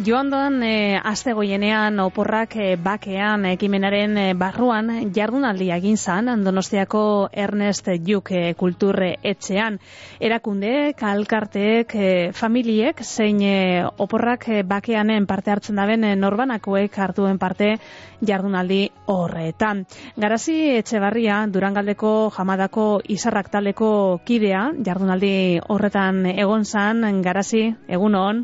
Joan doan, e, azte goienean, oporrak e, bakean, ekimenaren e, barruan, jardunaldi egin zan, Donostiako Ernest Juk e, kulturre etxean. Erakunde, kalkarteek, e, familiek, zein e, oporrak e, bakeanen parte hartzen daben, norbanakoek hartuen parte jardunaldi horretan. Garazi etxe barria, Durangaldeko jamadako izarrak taleko kidea, jardunaldi horretan egon zan, garazi, egun hon?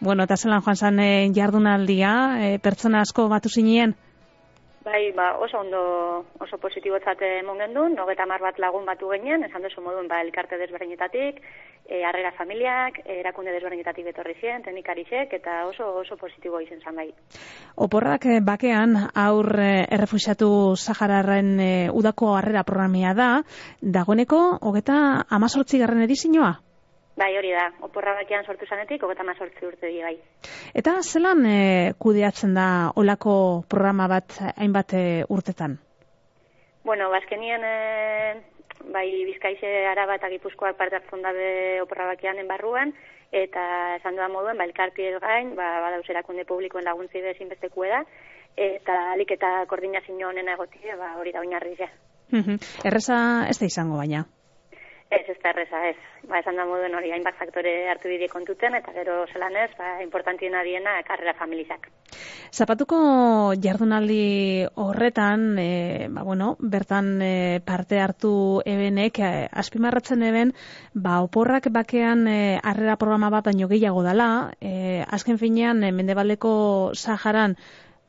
Bueno, eta zelan joan zan e, jardunaldia, e, pertsona asko batu zinien? Bai, ba, oso ondo, oso positibotzat emon gendun, nogeta mar bat lagun batu genien, esan duzu moduen, ba, elkarte desberdinetatik, e, arrera familiak, erakunde desberdinetatik betorri zien, teknikarisek, eta oso oso positibo izen zan bai. Oporrak bakean, aur errefusiatu Sahararen e, udako arrera programia da, dagoeneko, hogeta amazortzi garren edizinoa? Bai, hori da, oporra bakian sortu zanetik, hogeta mazortzi urte bai. Eta zelan e, kudeatzen da olako programa bat hainbat e, urtetan? Bueno, bazkenien, e, bai, bizkaize araba eta gipuzkoak parte hartzen dabe oporra bakian enbarruan, eta esan duan moduen, ba, elkarti ez gain, ba, badauz erakunde publikoen laguntzi bezin besteku da, eta alik eta koordinazio honena egotie, ba, hori da oinarri ze. Erreza ez da izango baina? Ez, ez da erreza, ez. Ba, esan da moduen hori, hainbat faktore hartu bide kontuten, eta gero zelan ez, ba, importantien adiena, karrera familizak. Zapatuko jardunaldi horretan, e, ba, bueno, bertan e, parte hartu ebenek, e, aspimarratzen eben, ba, oporrak bakean e, programa bat baino gehiago dala, e, azken finean, e, mendebaldeko Saharan,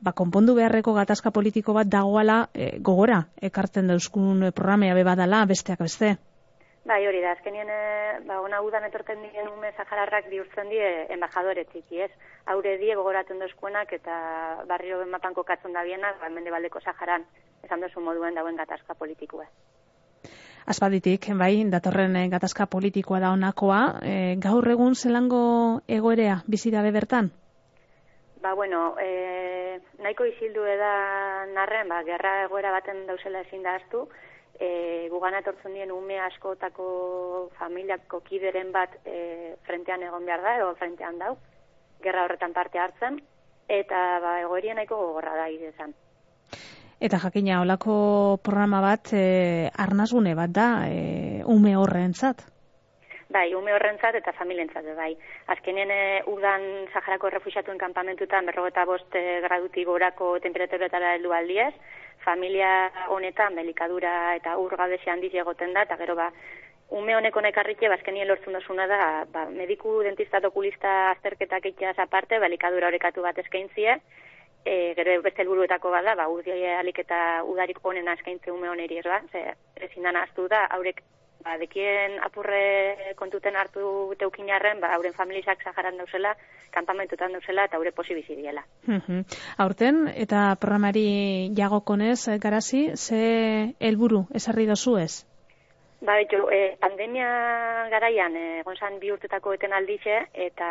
ba, konpondu beharreko gatazka politiko bat dagoala e, gogora, ekartzen dauzkun programea bebadala, besteak beste. Bai, hori da, azkenien, e, ba, ona udan etorten dien ume zahararrak bihurtzen die embajadoretik, ez? Haure die gogoratzen dozkuenak eta barrio mapan kokatzen da bienak, ba, mende baldeko zaharan, esan dozu moduen dauen gatazka politikua. Azpaditik, bai, datorren eh, gatazka politikoa da onakoa, e, gaur egun zelango egoerea bizi dabe bertan? Ba, bueno, e, nahiko izildu eda narren, ba, gerra egoera baten dauzela ezin da hartu, e, gugan etortzen dien ume askotako familiako kideren bat e, frentean egon behar da, edo frentean dau, gerra horretan parte hartzen, eta ba, egoerien nahiko gogorra da izan. Eta jakina, olako programa bat e, arnazgune bat da, e, ume horrentzat? Bai, ume horrentzat eta familientzat, bai. Azkenien e, udan Saharako refusiatuen kampamentutan berrogeta bost e, gradutik gorako temperaturetara heldu aldiez, familia honetan belikadura eta urgabezi handiz egoten da, eta gero ba, ume honeko nekarritxe, bazkenien lortzen dozuna da, ba, mediku dentista okulista azterketak itxas aparte, belikadura horrekatu bat eskaintzie, e, gero beste helburuetako bada, ba, urdi alik eta udarik honen eskaintze ume honeri ez ba, ze, ezin dana da, haurek ba, dekien apurre kontuten hartu teukinarren, ba, hauren familizak zaharan dauzela, kampamentutan dauzela, eta haure posi bizi diela. Aurten, eta programari jagokonez, garazi, ze helburu esarri dozu ez? Ba, etxo, e, pandemia garaian, e, gonzan bi urtetako eten aldize, eta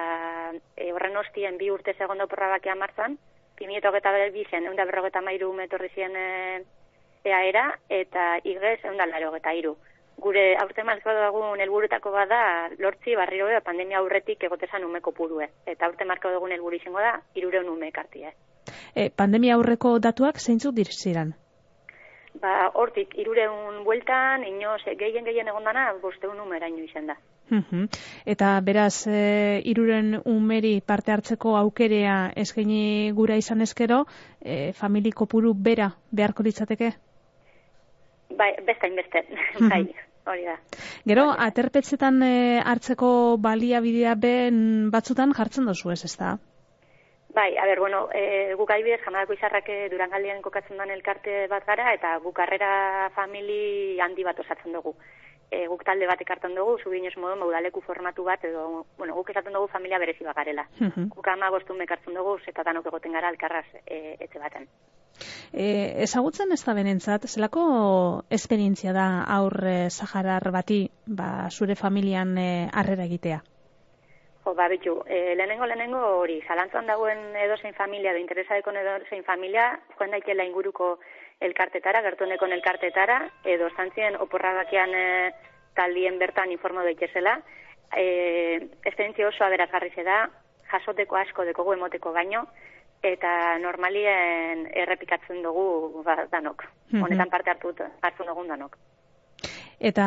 e, horren hostien bi urte segondo porra bakia martzan, pimieto geta bizen, eunda berrogeta mairu metorri zien e, eaera, eta igez, eunda laro geta iru gure aurte marko dugun helburutako bada lortzi barrio da pandemia aurretik egotezan umeko purue. Eta aurte marko dugun helburu izango da irureun ume ekartia. E, pandemia aurreko datuak zeintzuk diriziran? Ba, hortik, irureun bueltan, inoz, gehien gehien egon dana, bosteun numera ino izan da. Eta beraz, e, iruren umeri parte hartzeko aukerea eskaini gura izan ezkero, e, familiko puru bera beharko ditzateke? Bai, besta inbeste, bai hori da. Gero, aterpetzetan e, hartzeko baliabidea ben batzutan jartzen dozu ez, ez da? Bai, a ber, bueno, e, guk adibidez, jamadako izarrak eh, durangaldian kokatzen den elkarte bat gara, eta guk arrera famili handi bat osatzen dugu. E, guk talde bat ekartan dugu, zubinez modu, maudaleku formatu bat, edo, bueno, guk esaten dugu familia berezi bagarela. Guk ama bostun mekartzen dugu, zetatanok egoten gara alkarraz e, etxe baten. E, ezagutzen ez da benentzat, zelako esperientzia da aurre Saharar bati ba, zure familian e, arrera egitea? Jo, ba, bitu, e, lehenengo, lehenengo hori, zalantzan dagoen edozein familia, da interesadeko edozein familia, joan daikela inguruko elkartetara, gertueneko elkartetara, edo zantzien oporragakian e, taldien bertan informo daitezela. E, esperientzia oso aberazgarri da, jasoteko asko dekogu emoteko baino, eta normalien errepikatzen dugu ba, danok. Mhm. Honetan parte hartu, hartu dugun danok. Eta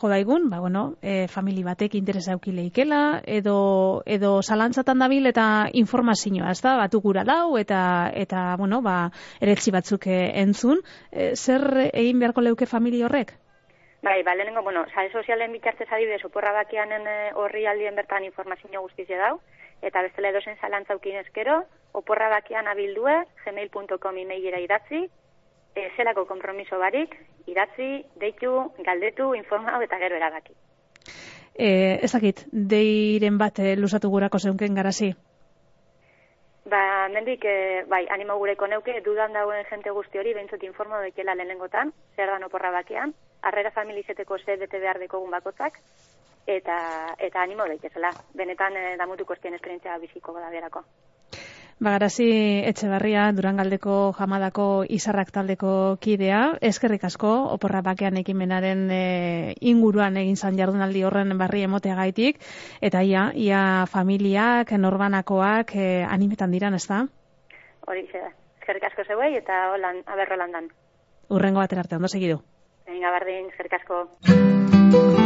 jo daigun, ba, bueno, e, famili batek interesa eukileikela, edo, edo salantzatan dabil eta informazioa, ez da, batu gura dau, eta, eta bueno, ba, eretzi batzuk e, entzun. E, zer egin beharko leuke famili horrek? Bai, ba, lehenengo, bueno, sare sozialen bitartez adibidez, oporra bakianen horri aldien bertan informazio guztizia dau, eta bestela edozen zalantza ukin eskero, oporra bakian abildue, gmail.com emailera idatzi, e, zelako kompromiso barik, idatzi, deitu, galdetu, informau eta gero erabaki. E, ezakit, deiren bat e, lusatu gurako zeunken garazi? Ba, mendik, e, bai, animo gureko neuke, dudan dauen jente guzti hori, behintzut informau dekela lehenengotan, zer dan oporra bakian, arrera familizeteko ze bete behar dekogun bakotzak, eta, eta animo daitezela. Benetan, e, damutuko estien esperientzia biziko da berako. Bagarazi Etxebarria Durangaldeko jamadako izarrak taldeko kidea, eskerrik asko oporra bakean ekimenaren e, inguruan egin zan jardunaldi horren barri emotea gaitik, eta ia, ia familiak, norbanakoak e, animetan diran, ez da? Hori, eskerrik asko zeuei eta holan, aberro landan. Urrengo baterarte, ondo segidu. Egin gabardin, eskerrik asko.